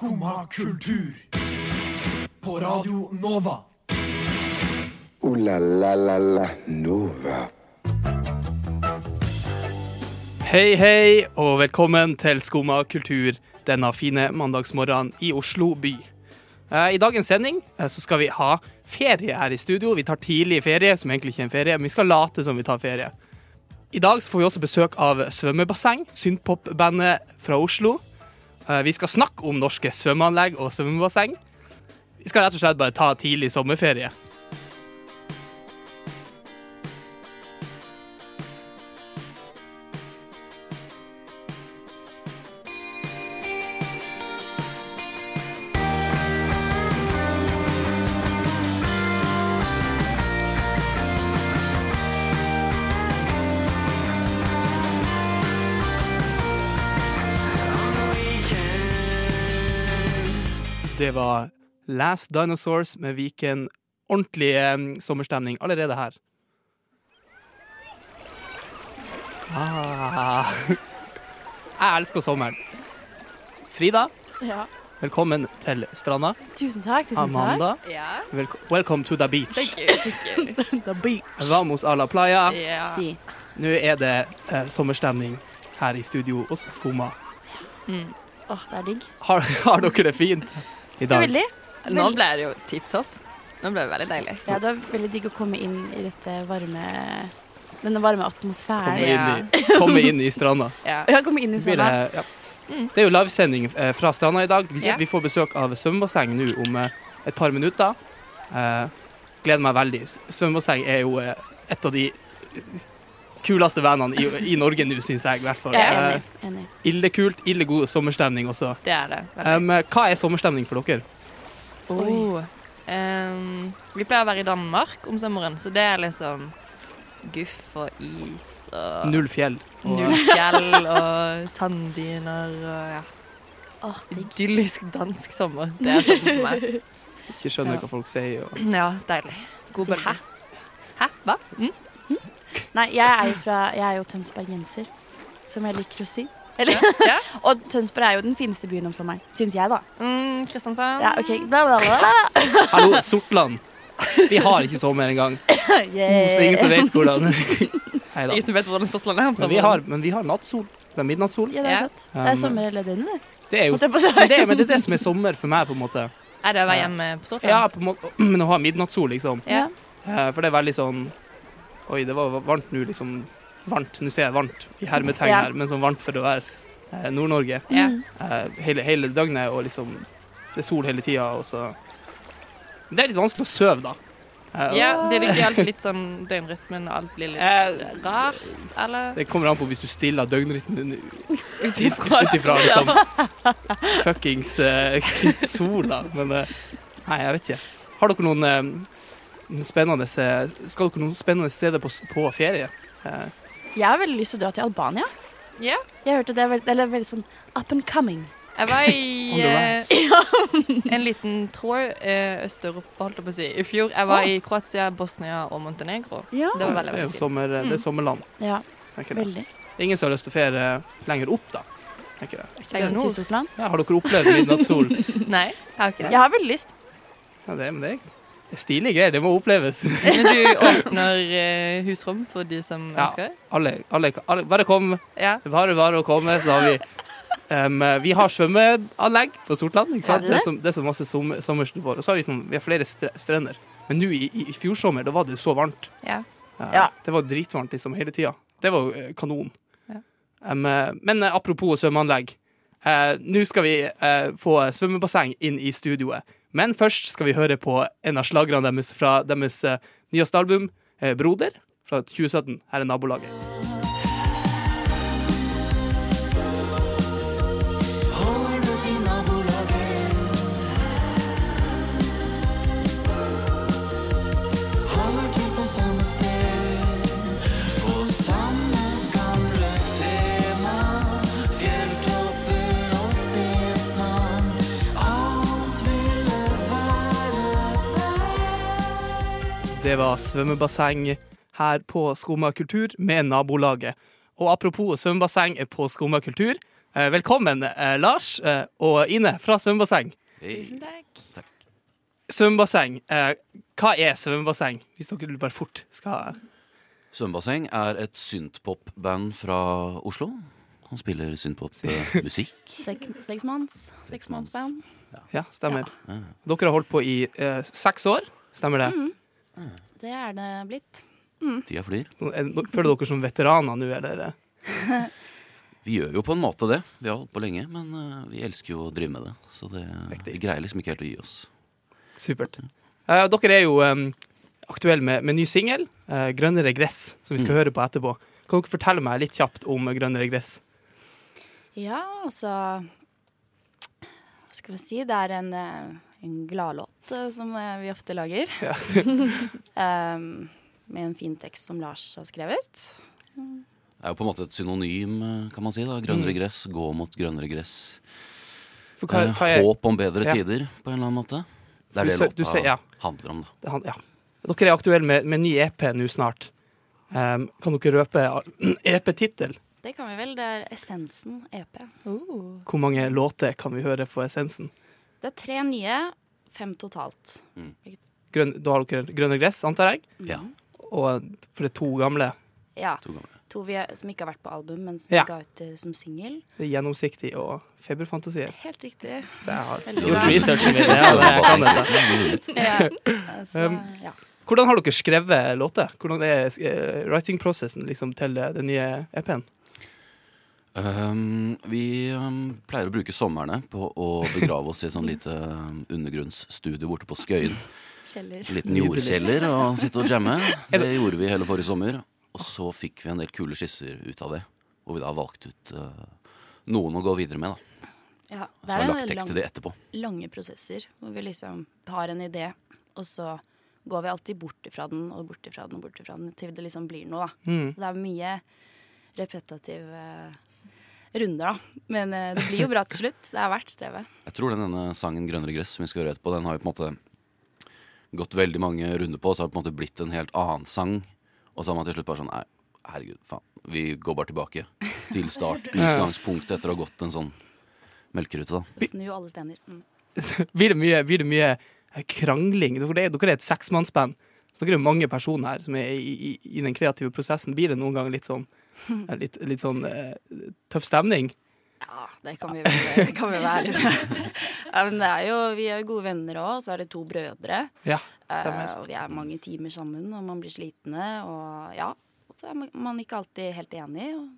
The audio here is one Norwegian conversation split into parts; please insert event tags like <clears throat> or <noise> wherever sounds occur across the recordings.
Skumma kultur. På Radio Nova. O-la-la-la-la Nova. Hei, hei, og velkommen til Skumma kultur denne fine mandagsmorgenen i Oslo by. Eh, I dagens sending eh, så skal vi ha ferie her i studio. Vi tar tidlig ferie, som egentlig ikke er en ferie, men vi skal late som vi tar ferie. I dag så får vi også besøk av svømmebasseng, synthpop-bandet fra Oslo. Eh, Vi skal snakke om norske svømmeanlegg og svømmebasseng. Vi skal rett og slett bare ta tidlig sommerferie. Det var Last Dinosaurs med Viken. Ordentlig eh, sommerstemning allerede her. Ah. Jeg elsker sommeren. Frida, Ja. velkommen til stranda. Tusen takk. tusen Amanda, Ja. velko welcome to the beach. Thank you. Thank you. takk. <laughs> The beach. Vamos a la playa. Yeah. Si. Nå er det eh, sommerstemning her i studio hos Skoma. Mm. Åh, det er digg. Har, har dere det fint i Det dag? veldig. Nå ble det jo tipp topp. Nå ble det veldig deilig. Ja, det var veldig digg å komme inn i dette varme denne varme Komme atmosfæren. inn, i, <laughs> komme inn i stranda. Ja. Ja, komme inn i sånn. det, ja. det er jo livesending eh, fra stranda i dag. Vi, Ja. vi får besøk av svømmebasseng nå om eh, et par minutter. Eh, gleder meg veldig. Svømmebasseng er jo et av de kuleste vennene i, i Norge nå, syns jeg. i hvert fall. Jeg er Eh, enig. enig. ille kult, ille god sommerstemning også. Det er det. Um, hva er sommerstemning for dere? Oh. Um, vi pleier å være i Danmark om sommeren, så det er liksom guff og is og Null fjell. Og, null fjell og sanddyner og ja. Idyllisk dansk sommer. Det er sånn for meg. ikke skjønner hva folk sier. Og. Ja, deilig. God bølge. Hæ? Hæ? Hva? Mm? Nei, jeg er jo fra Jeg er jo tønsbergenser, som jeg liker å si. Eller, Ja. <laughs> og Tønsberg er jo den fineste byen om sommeren, syns jeg, da. Mm, Kristiansand. Ja, ok, bla, bla, bla. <laughs> Hallo, Sortland. Vi har ikke sommer engang. <laughs> Så det er ingen som vet hvordan Nei da. Ingen som vet hvordan Sortland er om Men vi har, men vi har nattsol. Det er midnattssol. Ja, det er. Det er Um, sommer hele døgnet, det. Det er jo det, men det er det som er sommer for meg, på en måte. Er det å være hjemme på Sortland? Ja, på en måte. <clears throat> Men å ha midnattssol, liksom. Ja. Eh, For det er veldig sånn Oi, det var varmt nå, liksom. Varmt. Nå ser jeg varmt i hermetegn Ja. her, men sånn varmt for å være eh, Nord-Norge. Mm. Eh, hele, hele døgnet, og liksom Det er sol hele tida, og så Det er litt vanskelig å sove, da. Eh, Ja, det ikke alltid litt sånn døgnrytmen, og alt blir litt Eh, rart, eller? Det kommer an på hvis du stiller døgnrytmen Ut ifra <laughs> ut ifra liksom <laughs> fuckings eh, <laughs> sola. Men eh, nei, jeg vet ikke. Har dere noen, eh, noen spennende eh, Skal dere noen spennende steder på, på ferie? Eh, Jeg har veldig lyst til å dra til Albania. Yeah. Jeg hørte det er veldig, eller veldig sånn up and coming. Jeg var i <laughs> eh, <laughs> en liten tour eh, øst-Europa, holdt jeg på å si, i fjor. Jeg var i Kroatia, Bosnia og Montenegro. Ja. Det var veldig, er veldig fint. sommer, det Mm. er sommerland. Ja, veldig. Det er ingen som har lyst til å ferie lenger opp, da. Ikke Lenger det? Til Sortland. Ja, har dere opplevd midnattssol? <laughs> Nei, jeg har ikke det. Jeg har veldig lyst. Ja, det, men det, er, det er stilige greier. Det må oppleves. Men du åpner eh, husrom for de som Ja. ønsker? Alle, alle, alle, bare kom. Ja. Bare bare å komme, så har vi um, Vi har svømmeanlegg på Sortland. Ikke sant? Det er så, det er så masse som, sommerstuer. Og så har vi, sånn, vi har flere strender. Men nå i, i, i fjor sommer, da var det jo så varmt. Ja. Uh, Ja. Det var dritvarmt liksom hele tida. Det var jo eh, kanon. Ja. Um, men apropos svømmeanlegg. Uh, Nå skal vi uh, få svømmebasseng inn i studioet. Men først skal vi høre på en av slagerne deres fra deres eh, nyeste album, eh, 'Broder', fra 2017. Her er nabolaget. Det var svømmebasseng her på Skumma kultur med nabolaget. Og apropos svømmebasseng på Skumma kultur, Eh, velkommen, eh, Lars eh, og Ine fra svømmebasseng. Tusen takk. Svømmebasseng. Eh, hva er svømmebasseng? Hvis dere bare fort skal Svømmebasseng er et syntpop-band fra Oslo. Han spiller syntpop-musikk. <laughs> Sek seksmanns. Seksmannsband. Ja, stemmer. Dere har holdt på i eh, seks år, stemmer det? Det er det blitt. Tida flyr. Er- Føler dere som veteraner nå, eller? <laughs> Vi gjør jo på en måte det. Vi har holdt på lenge, men eh, vi elsker jo å drive med det. Så det, vi greier liksom ikke helt å gi oss. Supert. Uh, dere er jo um, aktuelle med, med ny singel, uh, 'Grønnere gress', som vi skal høre på etterpå. Kan dere fortelle meg litt kjapt om 'Grønnere gress'? Ja, altså Hva skal vi si? Det er en, eh, en gladlåt eh, som eh, vi ofte lager. um, <laughs> med en fin tekst som Lars har skrevet. Det er jo på en måte et synonym, eh, kan man si. da Grønnere gress, gå mot grønnere gress. For hva, hva er, Håp om bedre Ja. tider, på en eller annen måte. Det er Du det ser- låta ser- ja. handler om, da. det han- ja. Dere er aktuelle med, med ny EP nå snart. Um, kan dere røpe EP-tittel? <clears throat> Det kan vi vel. Det er Essensen E EP. Uh. Hvor mange låter kan vi høre på essensen? Det er tre nye, fem totalt. Grønn, da har dere grønne gress', antar jeg? Ja, Og for det er to gamle. Ja. to gamle. To vi er, som ikke har vært på album, men som Ja. ga ut uh, som singel. Gjennomsiktig og feberfantasier. Helt riktig. Så jeg har Veldig gjort researchen min. Ja, det, jeg kan dette. <laughs> Ja. Så, Um, ja. Hvordan har dere skrevet låter? Hvordan er uh, writing-prosessen liksom, til eh, den nye EP-en? Um, vi um, pleier å bruke somrene på å begrave oss i et sånn lite um, undergrunnsstudio borte på Skøyen. Kjeller. En liten jordkjeller og sitte og jamme. Er <laughs> Det gjorde vi hele forrige sommer. Og så fikk vi en del kule skisser ut av det. Hvor vi da valgte ut uh, noen å gå videre med. da Ja, Så det har jeg er lagt tekst til det etterpå. lange prosesser hvor vi liksom har en idé, og så går vi alltid bort ifra den og bort ifra den og bort ifra den til det liksom blir noe. da. Mm. Så det er mye repetitive runder, da. Men eh, det blir jo bra til slutt. Det er verdt strevet. Jeg tror den denne sangen 'Grønnere gress' som vi skal høre etterpå, den har vi på en måte gått veldig mange runder på. og Så har det på en måte blitt en helt annen sang. Og så har man til slutt bare sånn Nei, herregud, faen. Vi går bare tilbake til start. <laughs> Utgangspunktet etter å ha gått en sånn melkerute, da. Snu alle stener. Mm. <laughs> Blir det mye, blir det mye eh, krangling? Dere er, dere er et seksmannsband. Så dere er mange personer her som er i, i, i den kreative prosessen. Blir det noen gang litt sånn, litt, litt sånn uh, tøff stemning? Ja, det kan vi, vel, det kan vi være. Ja, men det er jo, vi er jo gode venner òg, så er det to brødre. Ja, stemmer. Uh, og vi er mange timer sammen, og man blir slitne. Og ja, og så er man- ikke alltid helt enig. Og,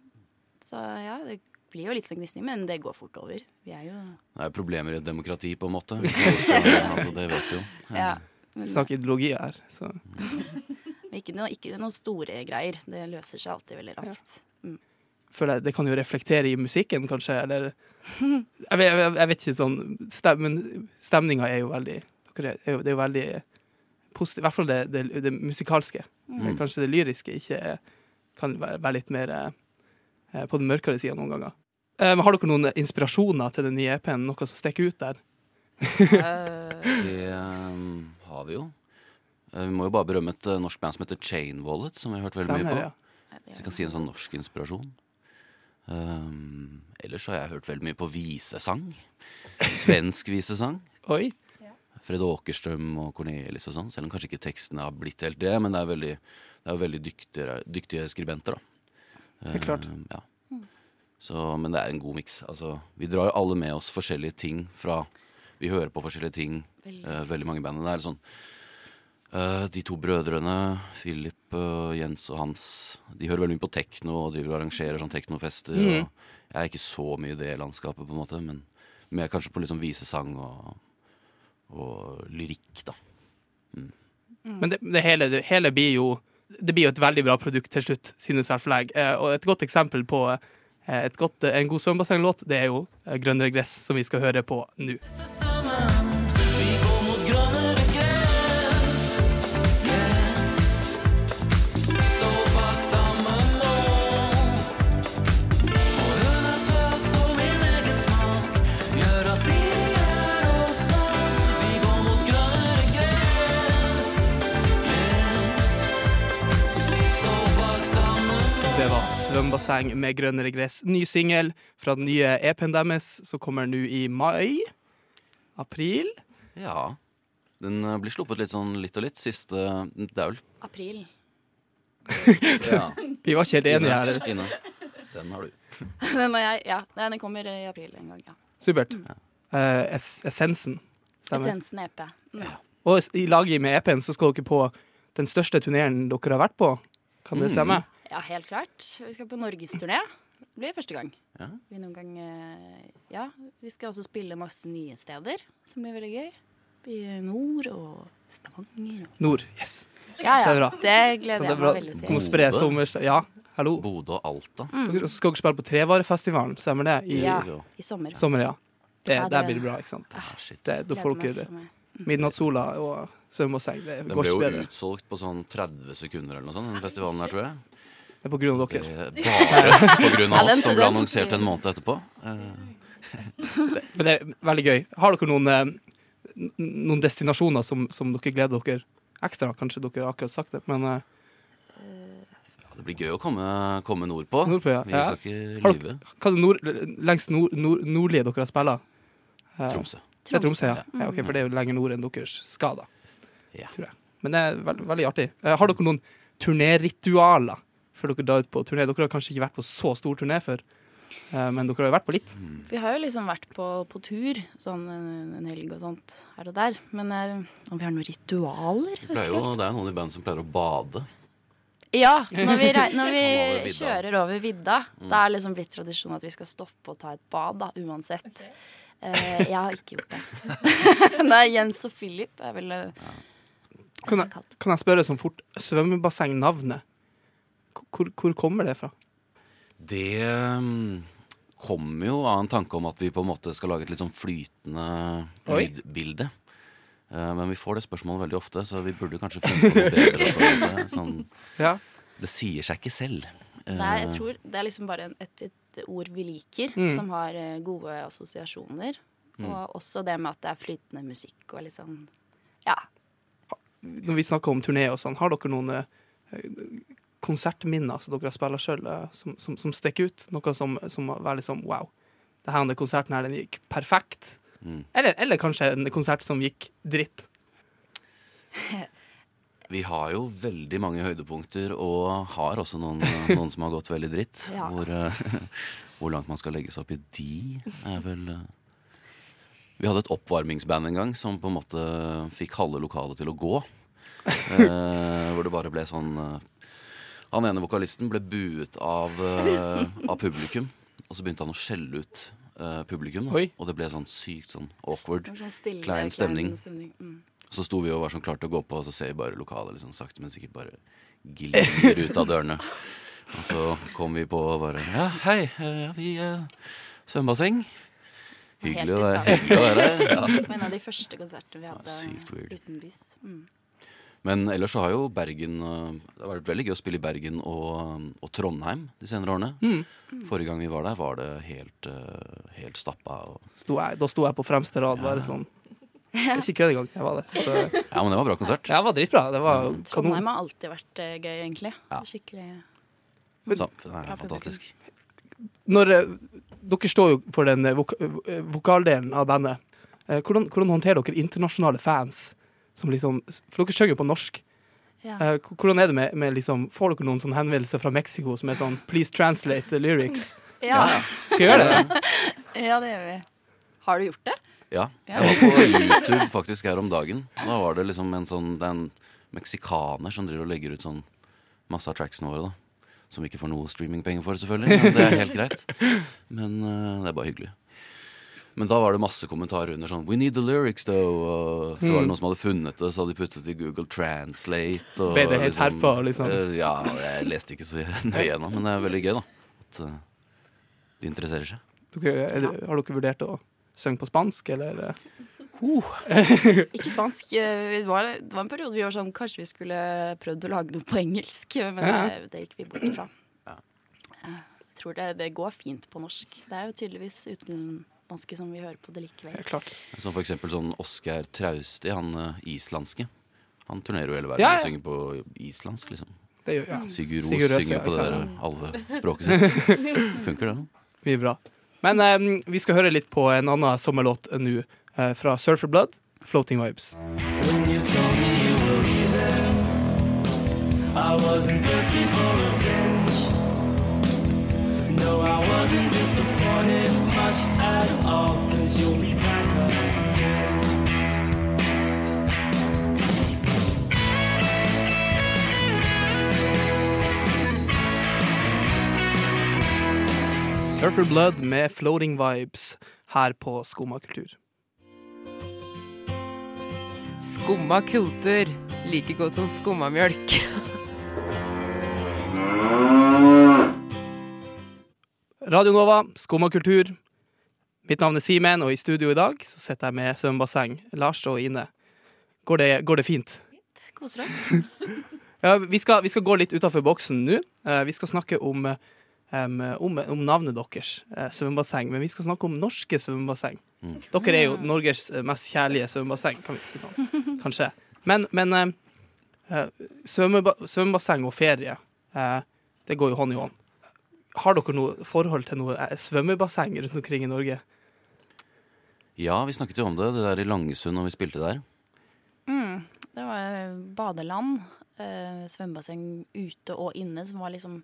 så ja, det blir jo litt sånn gnisning, men det går fort over. Vi er jo Det er problemer i et demokrati, på en måte. Hvis man skal- altså, det vet vi jo. ja. Men, Snakk ideologi her. Så. <laughs> men ikke, noe, ikke noe store greier. Det løser seg alltid veldig raskt. føler jeg det kan jo reflektere i musikken, kanskje, eller Jeg vet, jeg, jeg vet ikke sånn stem, Men stemninga er jo veldig er jo, Det er jo veldig positivt. I hvert fall det, det, det musikalske. Mm. Kanskje det lyriske ikke kan være, være litt mer eh, på den mørkere sida noen ganger. Eh, men har dere noen inspirasjoner til den nye EP-en? Noe som stikker ut der? Eh, Det um, har vi jo. Eh, Vi må jo bare berømme et eh, norsk band som heter Chain Wallet, som vi har hørt veldig mye på. ja. Så jeg kan si en sånn norsk inspirasjon. Um, ellers har jeg hørt veldig mye på visesang. Svensk visesang. <laughs> Oi. Fred Åkerstrøm og Cornelis og sånn. Selv om kanskje ikke tekstene har blitt helt det, men det er veldig, det er veldig dyktige, dyktige skribenter, da. er klart. Um, ja. Så, men det er en god miks. Altså, vi drar alle med oss forskjellige ting fra Vi hører på forskjellige ting, Veldig. uh, veldig mange i bandet. Det er sånn De to brødrene, Philip, og Jens og Hans, de hører veldig mye på tekno og driver og arrangerer sånn teknofester. Mm. Og jeg er ikke så mye i det landskapet, på en måte, men mer kanskje på liksom visesang og, og lyrikk, da. Men det, det, hele, det hele blir jo Det blir jo et veldig bra produkt til slutt, synes i hvert fall jeg. Eh, og et godt eksempel på eh, et godt, en god svømmebassenglåt, det er jo Grønn 'Grønnere gress', som vi skal høre på nå. Svømmebasseng med grønnere gress. Ny singel fra den nye EP-en deres, som kommer nå i mai. April. Ja. Den eh, blir sluppet litt sånn litt og litt. Siste Det er vel April. <laughs> ja. Vi var ikke helt enige her. Ine. Den har du. <laughs> Den, har jeg, ja, nei, den kommer i april en gang. ja. Supert. Eh, es essensen. Stemmer. Essensen EP. Mm. Og i laget med EP-en så skal dere på den største turneen dere har vært på. Kan det stemme? Ja, helt klart. Vi skal på norgesturné. Det blir første gang. Ja. Vi noen gang eh, Ja, vi skal også spille masse nye steder, som blir veldig gøy. I nord og Stavanger og Nord. Yes. Ja, er det ja. bra. Det gleder det er jeg meg veldig til. spre sommerstad. Ja, hallo. Bodø og Alta. Dere skal dere spille på Trevarefestivalen, stemmer det? I Ja, i sommer. sommer, ja. Det, Ja, det- Der blir det bra, ikke sant? Ah, shit. Det, da får dere så mye. midnattssola og svømmebasseng. Det Den går ble jo bedre. utsolgt på sånn 30 sekunder eller noe sånt, den festivalen her, tror jeg. Det er på grunn av dere. er bare på grunn av oss som ble annonsert en måned etterpå. Men det er veldig gøy. Har dere noen, eh, noen destinasjoner som, som dere gleder dere ekstra? Kanskje dere har akkurat sagt det, men eh, Ja, det blir gøy å komme, komme nordpå. Nordpå, ja. Vi skal ikke lyve. hva er det nord, lengst nord, nord, nordlige dere har spilt? Eh, Tromsø. Det er Tromsø, ja. Ja okay, for det er jo lenger nord enn deres skal, da. Ja. Tror jeg. Men det er veld, veldig artig. Har dere noen turnéritualer før dere drar ut på turné? Dere har kanskje ikke vært på så stor turné før, eh, men dere har jo vært på litt. Vi har jo liksom vært på, på tur sånn en, en helg og sånt her og der. Men eh, om vi har noen ritualer? Det, pleier jo, det er noen i bandet som pleier å bade. Ja, når vi, når vi Over kjører over vidda. Da er det liksom blitt tradisjon at vi skal stoppe og ta et bad, da, uansett. Eh, jeg har ikke gjort det. <laughs> Nei, Jens og Philip er vel eh, Kan jeg, kan jeg spørre sånn fort, svømmebassengnavnet, hvor, hvor kommer det fra? Det mm, kommer jo av en tanke om at vi på en måte skal lage et litt sånn flytende Oi. lydbilde. Eh, Men vi får det spørsmålet veldig ofte, så vi burde kanskje funnet på noe bedre. det. <laughs> Sånn, Ja. det sier seg ikke selv. Eh, Nei, jeg tror det er liksom bare et, et ord vi liker, Mm. som har eh, gode assosiasjoner. Og også det med at det er flytende musikk og litt sånn Ja. Når vi snakker om turné og sånn, har dere noen eh, konsertminner som dere har spilt sjøl, som, som, som stikker ut? Noe som, som var liksom wow. Det her, den konserten her, den gikk perfekt. Mm. Eller, eller kanskje en konsert som gikk dritt. Vi har jo veldig mange høydepunkter, og har også noen, noen som har gått veldig dritt. <laughs> Ja. Hvor, uh, <laughs> hvor langt man skal legge seg opp i de, er vel uh. Vi hadde et oppvarmingsband en gang som på en måte fikk halve lokalet til å gå. Uh, <laughs> hvor det bare ble sånn eh, Han ene vokalisten ble buet av, uh, av publikum, og så begynte han å skjelle ut uh, publikum. Da. Og det ble sånn sykt sånn awkward. Sånn stille, Klein stemning. Mm. Så sto vi og var sånn klart til å gå på, og så ser vi bare lokalet liksom sakte, men sikkert bare glir ut av dørene. Og så kom vi på og bare Ja, hei, eh, ja, vi uh, Svømmebasseng. Hyggelig, å være- her. Ja. Det var en av de første konsertene vi hadde ja, utenbys. Mm. Men ellers så har jo Bergen eh, Det har vært veldig gøy å spille i Bergen og, og Trondheim de senere årene. Mm. Forrige gang vi var der, var det helt, eh, helt stappa. Og, Sto jeg, da sto jeg på fremste rad, bare sånn. Ikke kødd engang. Jeg var der. Så, ja, men det var bra konsert. ja, det var dritbra. Det var kanon. Trondheim har alltid vært eh, gøy, egentlig. Ja. Skikkelig Så, det er fantastisk. Når Dere står jo for den vok vokaldelen av bandet. Eh, Hvordan, hvordan håndterer dere internasjonale fans? Som liksom, for dere synger jo på norsk. ja. Uh, Hvordan er det med, med liksom, Får dere noen sånn henvendelser fra Mexico som er sånn Please translate the lyrics. <laughs> Ja. Skal gjør gjøre det? <laughs> ja, det gjør vi. Har du gjort det? Ja. Ja. Jeg var på YouTube faktisk her om dagen. Da var det liksom en sånn Det er en meksikaner som driver og legger ut sånn masse av tracksene våre, da. Som vi ikke får noe streamingpenger for, selvfølgelig. Men det er helt greit. <laughs> Men uh, det er bare hyggelig. Men da var det masse kommentarer under sånn We need the lyrics, though. Og så Mm. var det noen som hadde funnet det, så hadde de puttet det i Google Translate. Og Ble det helt herpå, liksom? eh, ja, jeg leste ikke så <laughs> nøye gjennom, men det er veldig gøy, da. At uh, de interesserer seg. Dere, er har dere vurdert å synge på spansk, eller? <laughs> Ikke spansk. Eh, Det var, det var en periode vi var sånn Kanskje vi skulle prøvd å lage noe på engelsk, <laughs> men Ja. det, det gikk vi bort ifra. Ja. Eh, Jeg tror det, det går fint på norsk. Det er jo tydeligvis utenlandske som vil høre på det likevel. Ja, klart. Som for eksempel sånn Oskar Trausti, han eh, islandske. Han turnerer jo hele verden Ja, og synger på islandsk, liksom. Det gjør, ja. Sigur Ros Sigur Røs, ja, synger på det der alvespråket sitt. <laughs> Funker det? Mye bra. Men um, vi skal høre litt på en annen sommerlåt nå, uh, fra Surfer Blood, 'Floating Vibes'. When you told me you were leaving, I wasn't thirsty for a I wasn't disappointed much at all, cause you'll be back again. Surfer Blood med 'Floating Vibes' her på Skumma kultur. Skumma kultur. Like godt som skummamjølk. <laughs> Radio Nova, Skumma kultur. Mitt navn er Simen, og i studio i dag så sitter jeg med svømmebasseng. Lars og Ine. Går det, går det fint? Koser oss. <laughs> Ja, vi, skal, vi skal gå litt utafor boksen nå. Uh, vi skal snakke om, um, om, om navnet deres, uh, svømmebasseng. Men vi skal snakke om norske svømmebasseng. Mm. Dere er jo Norges eh, mest kjærlige svømmebasseng, kan vi, sånn, kanskje. Men, men eh, eh, svømmebasseng og ferie, eh, det går jo hånd i hånd. Har dere noe forhold til noe eh, svømmebasseng rundt omkring i Norge? Ja, vi snakket jo om det, det der i Langesund når vi spilte der. Mm. Det var badeland, eh, svømmebasseng ute og inne, som var liksom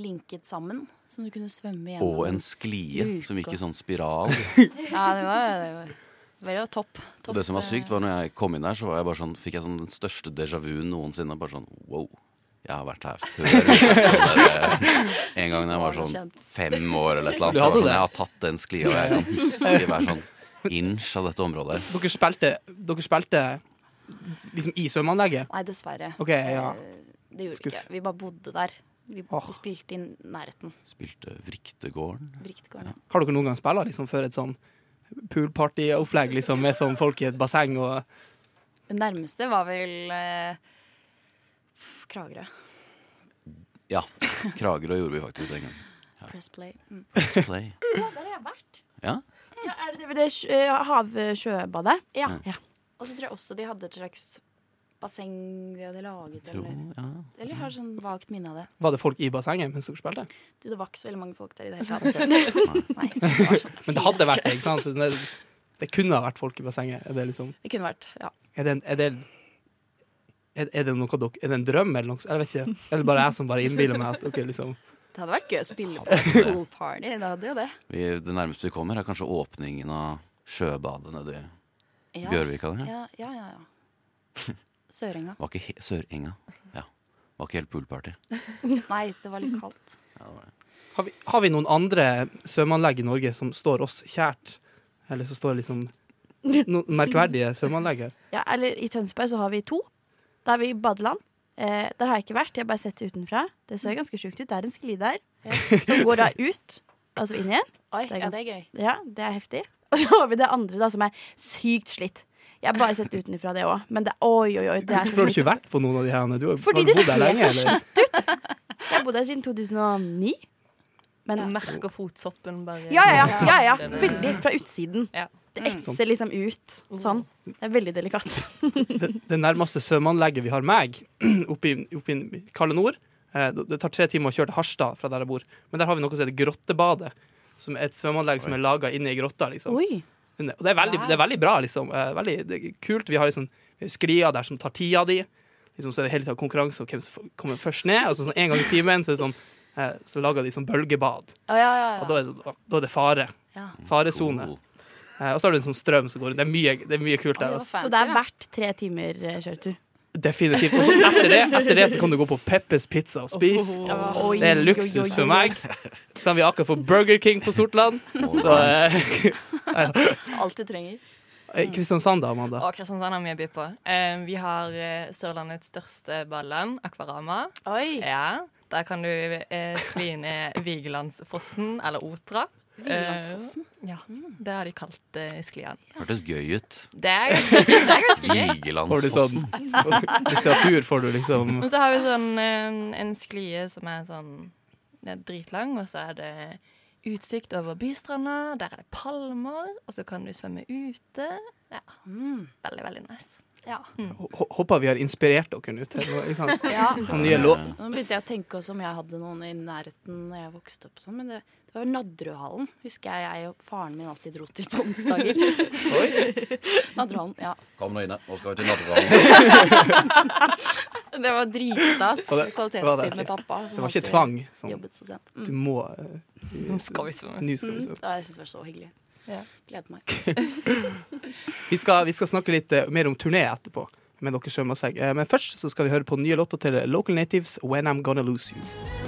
linket sammen. Som du kunne svømme gjennom. Og en sklie Luke som gikk i sånn spiral. <laughs> Ja, det var, det var, det var topp. Og topp det som var eh, sykt, var når jeg kom inn der, så var jeg bare sånn, fikk jeg sånn den største déjà vu noensinne. Bare sånn wow. Jeg har vært her før. <laughs> En gang da jeg var sånn fem år eller et eller annet. Sånn, jeg har tatt den sklia, og jeg kan huske hver sånn inch av dette området. Dere spilte, dere spilte liksom i svømmeanlegget? Nei, dessverre. OK, ja. Eh, Det gjorde Skuff. vi ikke. Vi bare bodde der. Vi, oh. spilte i nærheten. Spilte Vriktegården. Vriktegården ja. Har dere noen gang spilt liksom, før et sånn poolparty-opplegg liksom, med sånn folk i et basseng og Det nærmeste var vel eh, Kragerø. Ja. Kragerø gjorde vi faktisk den gangen. Press play. Mm. Play. <laughs> Der har jeg vært. Ja. Ja, er det det ved det eh, havsjøbadet? Ja. Ja. Og så tror jeg også de hadde et slags basseng de hadde laget. Tror, Eller, ja. eller jeg har sånn vagt minne av det. Var det folk i bassenget mens dere spilte? Du, det var ikke så veldig mange folk der i det hele <laughs> tatt. Nei, det sånn. <laughs> Men det hadde vært det, ikke sant? Det, det kunne ha vært folk i bassenget. Er det liksom Det kunne vært, ja. Er det, en- er det, er, er det noe dere Er det en drøm, eller noe? Jeg vet ikke. Eller bare jeg som bare innbiller meg at dere liksom Det hadde vært gøy å spille på et pool party. Det hadde jo det. Vi, det nærmeste vi kommer, er kanskje åpningen av sjøbadet nedi Ja, Bjørvika der, Ja, ja, ja. ja. Sørenga. Var ikke he Sørenga. Ja. Var ikke helt poolparty. Nei, det var litt kaldt. Ja, det var det. har vi, har vi noen andre svømmeanlegg i Norge som står oss kjært? Eller som står liksom noen merkverdige svømmeanlegg her? Ja, eller i Tønsberg så har vi to. Da er vi i badeland. Eh, der har jeg ikke vært, jeg har bare sett det utenfra. Det ser ganske sjukt ut. Det er en skli der som går da ut, altså inn igjen. Oi, Det er ja, det er gøy. Ja, det er heftig. Og så har vi det andre da som er sykt slitt. Jeg har bare sett utenfra det òg, men det oi, oi, oi. Det er Hvorfor så har du ikke vært på noen av de her? Du har, Fordi har du det bodd der ser lenge, så eller? slitt ut. Jeg har bodd her siden 2009. Men ja. merker fotsoppen bare ja, ja, ja, ja, ja. Veldig. Fra utsiden. Ja. Det etser liksom ut sånn. Det er veldig delikat. <laughs> det, det nærmeste svømmeanlegget vi har meg, <clears throat> oppe i, Kalde Nord eh, Det tar tre timer å kjøre til Harstad fra der jeg bor. Men der har vi noe som heter Grottebadet. Som er et svømmeanlegg som er laga inne i grotta. liksom. Oi. Og det er veldig, det er veldig bra, liksom. Eh, Veldig det er kult. Vi har liksom sklia der som tar tida di. Liksom, så er det hele tida konkurranse om hvem som kommer først ned. Og så sånn en gang i timen så, sånn, eh, så lager de sånn bølgebad. Oh, ja, ja, Og da er, det- da er det fare. ja. Faresone. Eh, og så har du en sånn strøm som går rundt. Det er mye, det er mye kult der. Altså. Så det er verdt tre timer eh, kjøretur. Definitivt. Og så etter det, etter det så kan du gå på Peppers Pizza og spise. Oh, Det er luksus for meg. Så har vi akkurat fått Burger King på Sortland. Så eh, <laughs> Alt du trenger. Kristiansand, da, Amanda. Og Kristiansand har mye å by på. Eh, vi har Sørlandets største balland, Akvarama. Oi! Ja, Der kan du eh, skli ned Vigelandsfossen, eller Otra. Vigelandsfossen. Eh, ja, det har de kalt eh, skliene. Hørtes gøy ut. Det er det er ganske gøy. Får du sånn Vigelandsfossen. litteratur, får du liksom Men så har vi sånn eh, en sklie som er sånn er dritlang, og så er det utsikt over bystranda. Der er det palmer, og så kan du svømme ute. Ja, Mm. Veldig, veldig nice. Ja. Mm. Håper vi har inspirert dere nå til noe, ikke sant? <laughs> ja. Nye låt. Nå begynte jeg å tenke også om jeg hadde noen i nærheten når jeg vokste opp sånn, men det, det var Nadderudhallen. Husker jeg jeg og faren min alltid dro til på onsdager. <laughs> Nadderudhallen, ja. Kom nå inne, nå skal vi til Nadderudhallen. <laughs> Det var dritstas. Det- var det Kvalitetstid med pappa. Det var ikke tvang. Sånn. Jobbet så sent. Du Mm. må uh, Nå skal vi svømme. Nå skal vi Mm. svømme. Ja, jeg syns det var så hyggelig. Ja. Gleder meg. <laughs> Vi skal, vi skal snakke litt eh, mer om turné etterpå. Med dere svømmebasseng. Eh, Men først så skal vi høre på nye låter til Local Natives, 'When I'm Gonna Lose You'.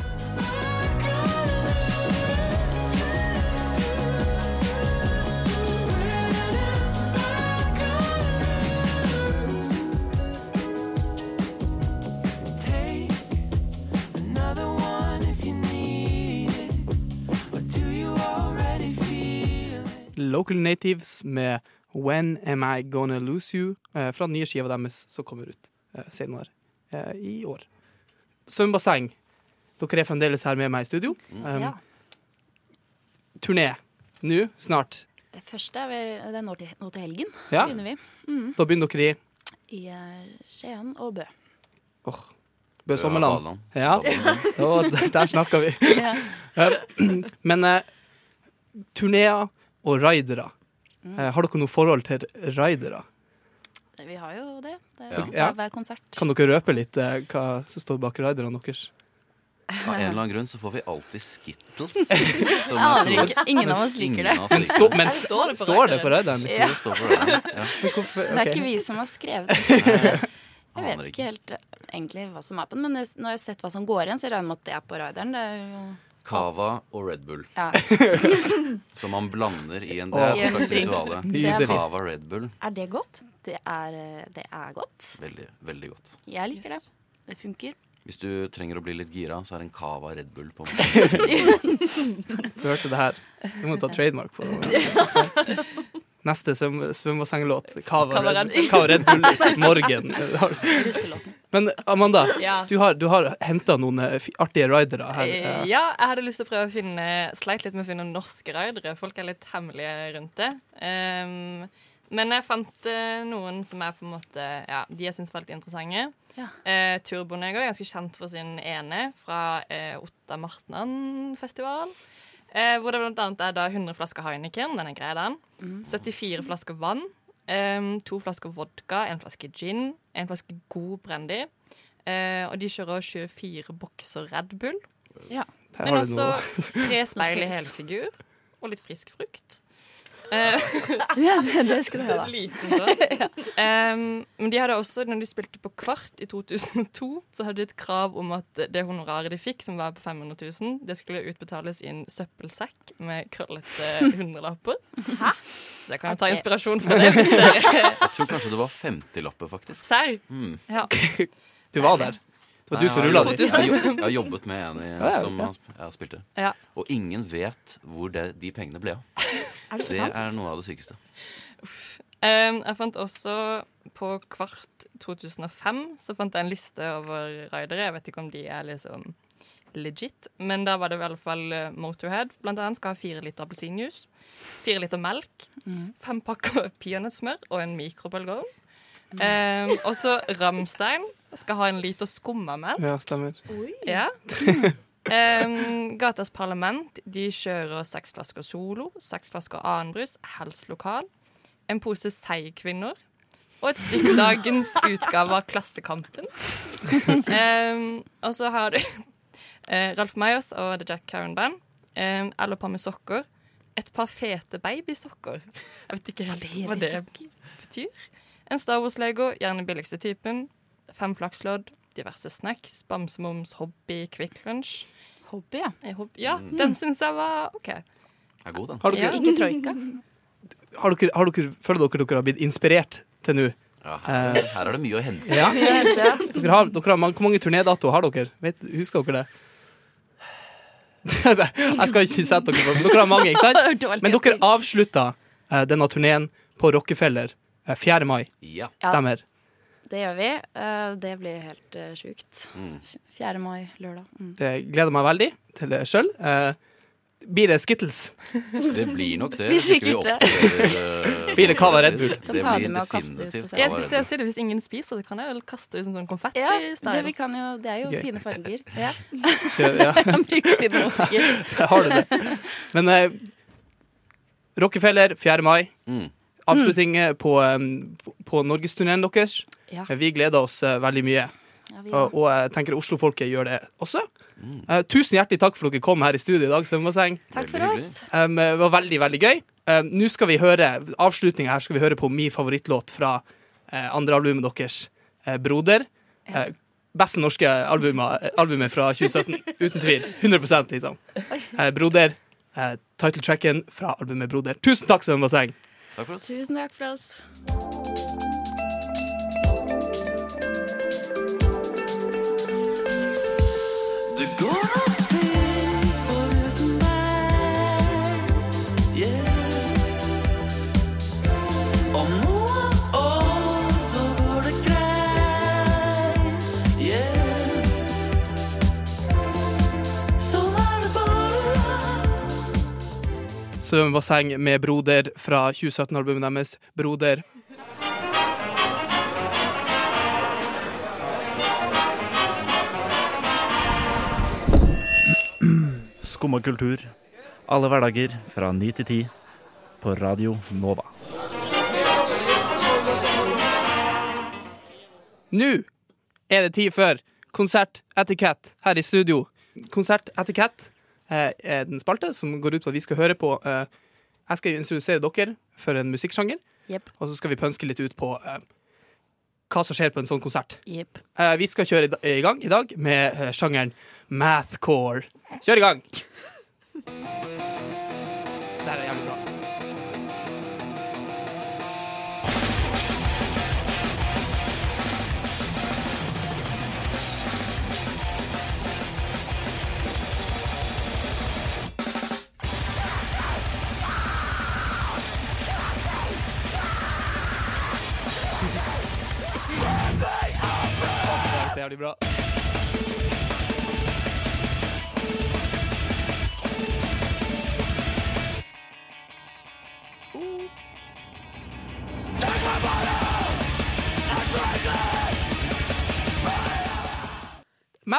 Local Natives med 'When Am I Gonna Lose You' eh, fra den nye skiva deres som kommer ut eh, senere eh, i år. Svømmebasseng. Dere er fremdeles her med meg i studio. Um, Ja. Turné nå, snart. Det første er vel, det er nå til, nå til helgen. Ja. Begynner vi. Mm. Da begynner dere i I Skien og Bø. Oh. Bø Sommerland. Ja, der- <laughs> der snakker vi. <laughs> Ja. <clears throat> Men uh, turneer og raidere. Mm. Eh, har dere noe forhold til raidere? Vi har jo det. det er Ja. hver, konsert. Kan dere røpe litt eh, hva som står bak raiderne deres? Av en eller annen grunn så får vi alltid Skittles. <laughs> som Jeg aner ikke. Ingen av oss liker det. Men, stå, men står det på står det på raideren. Ja. <laughs> Ja. Okay. Det er ikke vi som har skrevet det. <laughs> Jeg vet ikke. helt eh, egentlig hva som er på den, men jeg- når jeg har sett hva som går igjen, så jeg regner med at det er på raideren. Det er jo Cava og Red Bull, ja. <laughs> som man blander i en Det Åh. er et slags. Nydelig. Cava Red Bull. Er det godt? Det er, eh, det er godt. Veldig, veldig godt. Jeg liker det. Det funker. Hvis du trenger å bli litt gira, så er en Cava Red Bull på <laughs> Du hørte det her. Du må ta trademark på det. <laughs> Neste svøm- svømmebassenglåt. Cava Red, Red <laughs> Bull Morgen. Men Amanda, Ja. du har, du har henta noen eh, artige ridere her. Eh, eh. Ja, jeg hadde lyst til å prøve å finne Sleit litt med å finne norske ridere. Folk er litt hemmelige rundt det. Um, men jeg fant noen som er på en måte Ja, de jeg syns var litt interessante. Ja. Uh, Turbonego er ganske kjent for sin ene fra uh, Otta Martnan-festival. Eh, hvor det annet er da 100 flasker Heineken, den er grei, den. 74 flasker vann. em, to flasker vodka, en flaske gin, en flaske god brandy. Eh, og de kjører 24 bokser Red Bull. Ja. Men også tre speil <laughs> i helfigur og litt frisk frukt. Eh, Ja, det, det skal du ha, <laughs> da. liten sånn. Em, men de hadde også, når de spilte på Kvart i 2002, så hadde de et krav om at det honoraret de fikk, som var på 500 000, det skulle utbetales i en søppelsekk med krøllete hundrelapper. Så det kan jo ta inspirasjon fra det. Jeg tror kanskje det var 50-lapper, faktisk. Serr? Mm. Ja. <laughs> Du var der. Det var Nei, du som jeg rulla dit. Jeg, har jo- jeg har jobbet med en i, Ja, ja, som jeg har spilt det. Ja. Og ingen vet hvor det, de pengene ble av. Er det Det sant? er noe av det sykeste. Um, jeg fant også på Kvart 2005 så fant jeg en liste over ridere. Jeg vet ikke om de er liksom legit, men da var det i hvert fall eh, Motorhead blant annet skal ha fire liter appelsinjuice, fire liter melk, fem pakker <laughs> peanøttsmør og en mikrobølgeovn. Um, også Ramstein skal ha en liter skummamelk. Ja, stemmer. Ja. <laughs> Um, Gatas Parlament de kjører seks flasker Solo, seks flasker annenbrus, helst lokal, en pose Seigkvinner og et stykke dagens utgave av Klassekampen. Um, og så har du uh, Ralf Meyers og The Jack Karen Band. Um, eller par med sokker. Et par fete babysokker. Jeg vet ikke helt hva det betyr. En Star Wars-lego, gjerne billigste typen. Fem flakslodd, diverse snacks, bamsemums, hobby, Quick Lunch. Hobby, ja. Eh, hob- Ja, den syns jeg var OK. Er god, den. Har dere, Ja. Ikke troika. <laughs> har dere, har dere, føler dere dere har blitt inspirert til nå? Ja, her, her er det mye å hente. Ja. <laughs> Dere har, dere har, hvor mange turnédatoer har dere? Vet, husker dere det? <laughs> Jeg skal ikke sette dere på men Dere har mange, ikke sant? Men dere avslutta uh, denne turneen på Rockefeller uh, 4. mai. Ja. Ja. Stemmer. Det gjør vi. Eh, det blir helt uh, sjukt. Mm. 4. mai, lørdag. Mm. Det gleder meg veldig til det sjøl. Blir det Skittles? <laughs> Det blir nok det. Blir sikkert det. eh, <laughs> Blir det Cava Red Bull? Det Kan ta det blir med og kaste ut på definitivt. Jeg Cava skulle til å Red si det Hvis ingen spiser, så kan jeg jo kaste ut sånn konfetti. Ja, det, jo, det er jo Gøy. fine farger. <laughs> Ja. Ja, nå, sikkert. har du det? Men eh, Rockefeller 4. mai. Mm. Avslutning mm. på, på norgesturneen deres. Ja. Eh, Vi gleder oss eh, veldig mye. Ja, Og, og jeg tenker Oslo-folket gjør det også. Eh, tusen hjertelig takk for at dere kom her i studio i dag. Svømmebasseng. Takk for oss. Um, det var veldig, veldig gøy. Um, Nå skal vi høre avslutninga her skal vi høre på min favorittlåt fra uh, andre albumet deres, eh, 'Broder'. Ja. beste norske albumet, eh, albumet fra 2017. Uten tvil. 100 liksom. Eh, 'Broder'. Eh, Titletracken fra albumet 'Broder'. Tusen takk, Svømmebasseng. Takk for oss. Tusen takk for oss. Det går Svømmebasseng med 'Broder' fra 2017-albumet deres, 'Broder'. Skumma kultur. Alle hverdager fra 9 til 10 på Radio Nova. Nå er det tid for konsertetikett her i studio. Konsertetikett eh, er den spalte som går ut på at vi skal høre på eh, Jeg skal introdusere dere for en musikksjanger, yep. og så skal vi pønske litt ut på eh, hva som skjer på en sånn konsert. Yep. Eh, vi skal kjøre i, gang i dag med eh, sjangeren mathcore. Kjør i gang! <laughs> Det her er jævlig bra.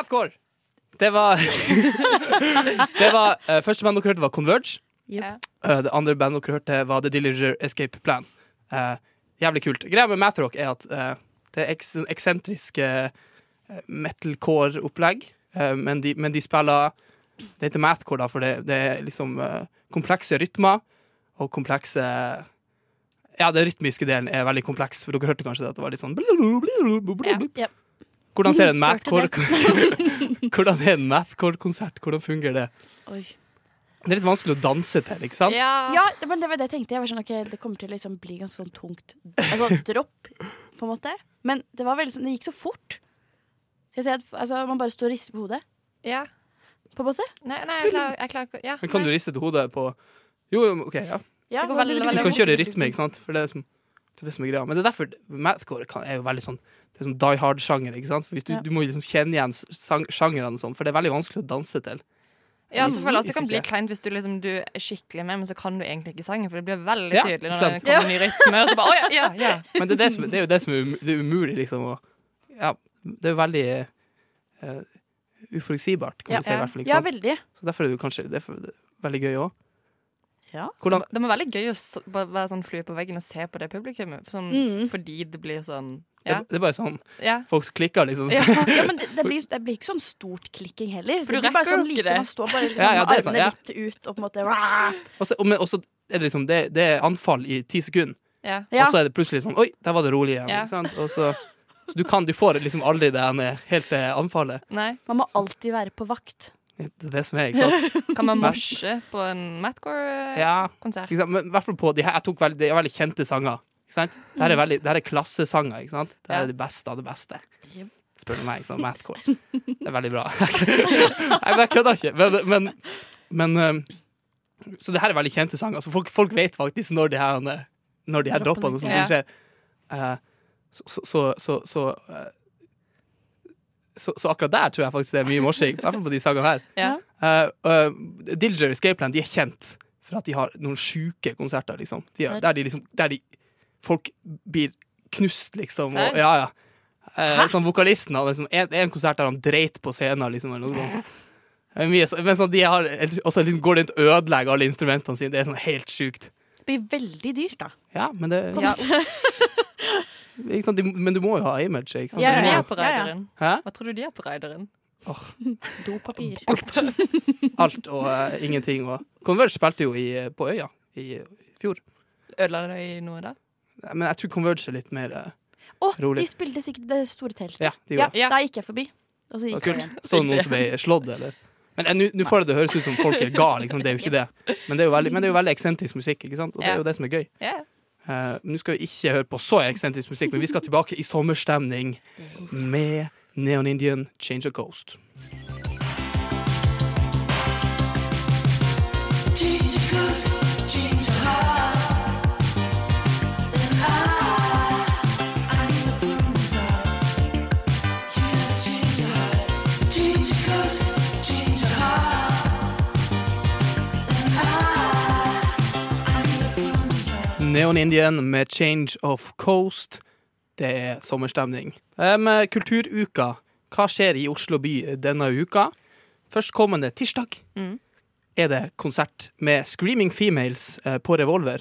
Mathcore. Det var <laughs> Det var uh, Første band dere hørte, var Converge. Yep. Uh, det andre bandet dere hørte, var The Dillinger Escape Plan. Uh, jævlig kult. Greia med mathrock er at det er eks eksentriske eh, metalcore-opplegg, men, de, men de spiller Det heter mathcore, da, for det, det er liksom komplekse rytmer og komplekse Ja, den rytmiske delen er veldig kompleks, for dere hørte kanskje det at det var litt sånn Ja. Hvordan ser en <laughs> mathcore <laughs> Hvordan er en mathcore-konsert? Hvordan fungerer det? Oi. Det er litt vanskelig å danse til, ikke sant? Ja. Ja, det, men det var det jeg tenkte. Jeg var sånn, ok, Det kommer til å liksom bli ganske sånn tungt Altså <laughs> dropp, på en måte. Men det var veldig sånn, det gikk så fort. At altså, Man bare står og rister på hodet. ja. På en måte. Nei, nei, jeg klarer, ikke ja, Men kan du riste til hodet på Jo, OK, ja. Ja, Det går veldig, veldig- Du kan kjøre i rytme, ikke sant? For det er, som, det er det som er greia. Men det er derfor mathcore er jo veldig sånn Det er sånn die hard-sjanger, ikke sant? For hvis du, Ja. du må liksom kjenne igjen sjangrene, sånn, for det er veldig vanskelig å danse til. Ja, så føler jeg at det kan bli kleint hvis du liksom du er skikkelig med, men så kan du egentlig ikke sangen, for det blir veldig Ja, tydelig når sant. det kommer ja. ny rytme. Og så bare, oh, ja, ja, ja. <laughs> Men det er, det som, det er jo det som er, um, det er umulig, liksom. Og, ja, det er jo veldig uh, uforutsigbart, kan Ja. du si. i hvert fall, ikke Ja, veldig. Så derfor er det jo kanskje det er veldig gøy òg. Ja. Hvordan Det må være veldig gøy å være sånn flue på veggen og se på det publikummet. Sånn, Mm. Fordi det blir sånn Ja. det er bare sånn ja. folk klikker, liksom. Ja. <laughs> Ja, men det, det, blir, det blir ikke sånn stort klikking heller. For du det bare rekker jo sånn ikke lite, det. Man står bare liksom, <laughs> Ja, ja, med det sant, armene ja. litt ut og på en måte også, Og så men- også er det liksom det, det er anfall i ti sekunder. ja. Ja. Og så er det plutselig sånn Oi, der var det rolig igjen. Ja. Ikke sant? Og så, så du kan, du får liksom aldri det ene helt det anfallet. Nei. Man må alltid være på vakt. Det er det som er, ikke sant? <laughs> Kan man marsje morse på en Matcore-konsert? Ja, i hvert fall på de her, jeg tok veldig, de er veldig kjente sanger. Ikke sant? Det her er, veldig, det her er klassesanger, ikke sant? Det her er det beste av det beste. Spør du meg, ikke sant? Mathcore. <laughs> Det er veldig bra. <laughs> Nei, jeg kødder ikke. Men, men, men um, Så det her er veldig kjente sanger. Altså, folk, folk vet faktisk når de her, når de her Droppene og sånt Ja. skjer. Eh, så, så, så, så, så, eh, så, så akkurat der tror jeg faktisk det er mye morsing. I hvert fall på de sagaene her. Ja. Uh, uh, Dilger og Escapeland de er kjent for at de har noen sjuke konserter, liksom. De, der de liksom Der de Folk blir knust, liksom. Og, ja, ja. Eh, sånn vokalisten hadde liksom en, en konsert der han dreit på scenen, liksom. Eller noe sånt. <laughs> Mye, så- men sånn, de har, og så liksom går rundt og ødelegger alle instrumentene sine. Det er sånn helt sjukt. Det blir veldig dyrt, da. Ja, men det Ja. <laughs> ikke sant? De, Men du må jo ha image. Ikke sant? Ja, de ja. er på Ja, ja. Raideren? Hva tror du de er på Raideren? <laughs> Dopapir. Alt og uh, ingenting. Og Converge spilte jo i, eh, på Øya i fjor. Ødela de noe da? Men jeg tror Converge er litt mer eh, Å, Rolig. de spilte sikkert Det store teltet. Ja, de Ja, gjorde det. Ja. Da gikk jeg forbi. Og så gikk jeg kult. igjen. Så du noen som ble slått, eller? Men eh, nå- nå får det det høres ut som folk er gale, liksom. Det er jo ikke det. Men det er jo veldig, men det er jo veldig eksentrisk musikk, ikke sant? Og det er jo det som er gøy. Ja. Eh, Nå skal vi ikke høre på så eksentrisk musikk, men vi skal tilbake i sommerstemning med Neon Indian Change of Coast. Neon Indian med Change of Coast. Det er sommerstemning. Med kulturuka. Hva skjer i Oslo by denne uka? Førstkommende tirsdag Mm. er det konsert med Screaming Females eh, på Revolver.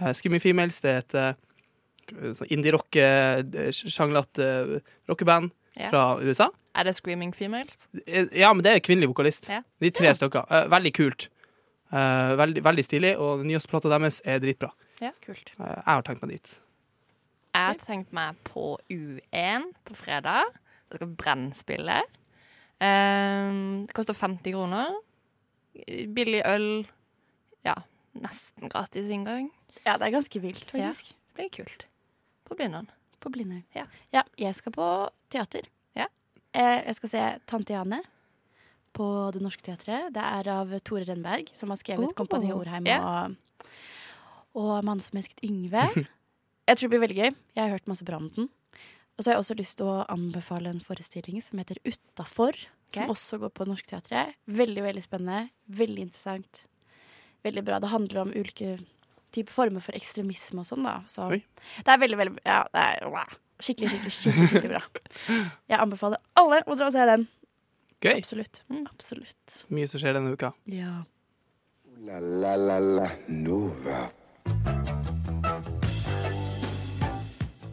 Eh, Screaming Females det er et eh, indie-rock-sjanglete rockeband Ja. fra USA. Er det Screaming Females? Ja, men det er kvinnelig vokalist. Ja. De tre stykker. Veldig kult. Veldig, veldig stilig, og nyhetsplata deres er dritbra. Kult. Eh, jeg har tenkt meg dit. Jeg har tenkt meg på U1 på fredag. Jeg skal brennspille. Um, det koster 50 kroner. Billig øl. Ja, nesten gratis inngang. Ja, det er ganske vilt, Ja. Det blir kult. På Blindern. På Blindern. Ja. ja, jeg skal på teater. Ja. Eh, jeg skal se Tante Jane på Det Norske Teatret. Det er av Tore Rennberg, som har skrevet Oh. Kompani Orheim Ja. og, og Mannen som elsket Yngve. <laughs> Jeg tror det blir veldig gøy. Jeg har hørt masse bra om den. Og så har jeg også lyst til å anbefale en forestilling som heter Utafor. Som også går på Norskteatret. Teatret. Veldig, veldig spennende. Veldig interessant. Veldig bra. Det handler om ulike typer former for ekstremisme og sånn, da. Så Oi. det er veldig, veldig Ja, det er wow. skikkelig, skikkelig, skikkelig, skikkelig bra. Jeg anbefaler alle å dra og se den. Gøy. Absolutt. Mm. Absolutt. Mye som skjer denne uka. Ja. La la la la Nova.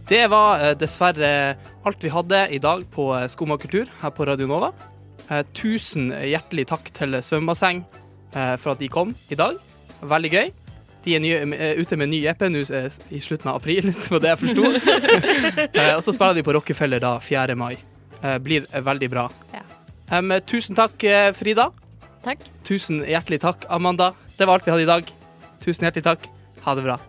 Det var eh, dessverre alt vi hadde i dag på eh, kultur her på Radio Nova. Eh, tusen hjertelig takk til Svømmebasseng for at de kom i dag. Veldig gøy. De er nye, ute med ny EP nå i slutten av april, <laughs> var det jeg forsto. <laughs> og så spiller de på Rockefeller da 4. mai. Blir veldig bra. Ja. Um, tusen takk, Frida. Takk. Tusen hjertelig takk, Amanda. Det var alt vi hadde i dag. Tusen hjertelig takk. Ha det bra.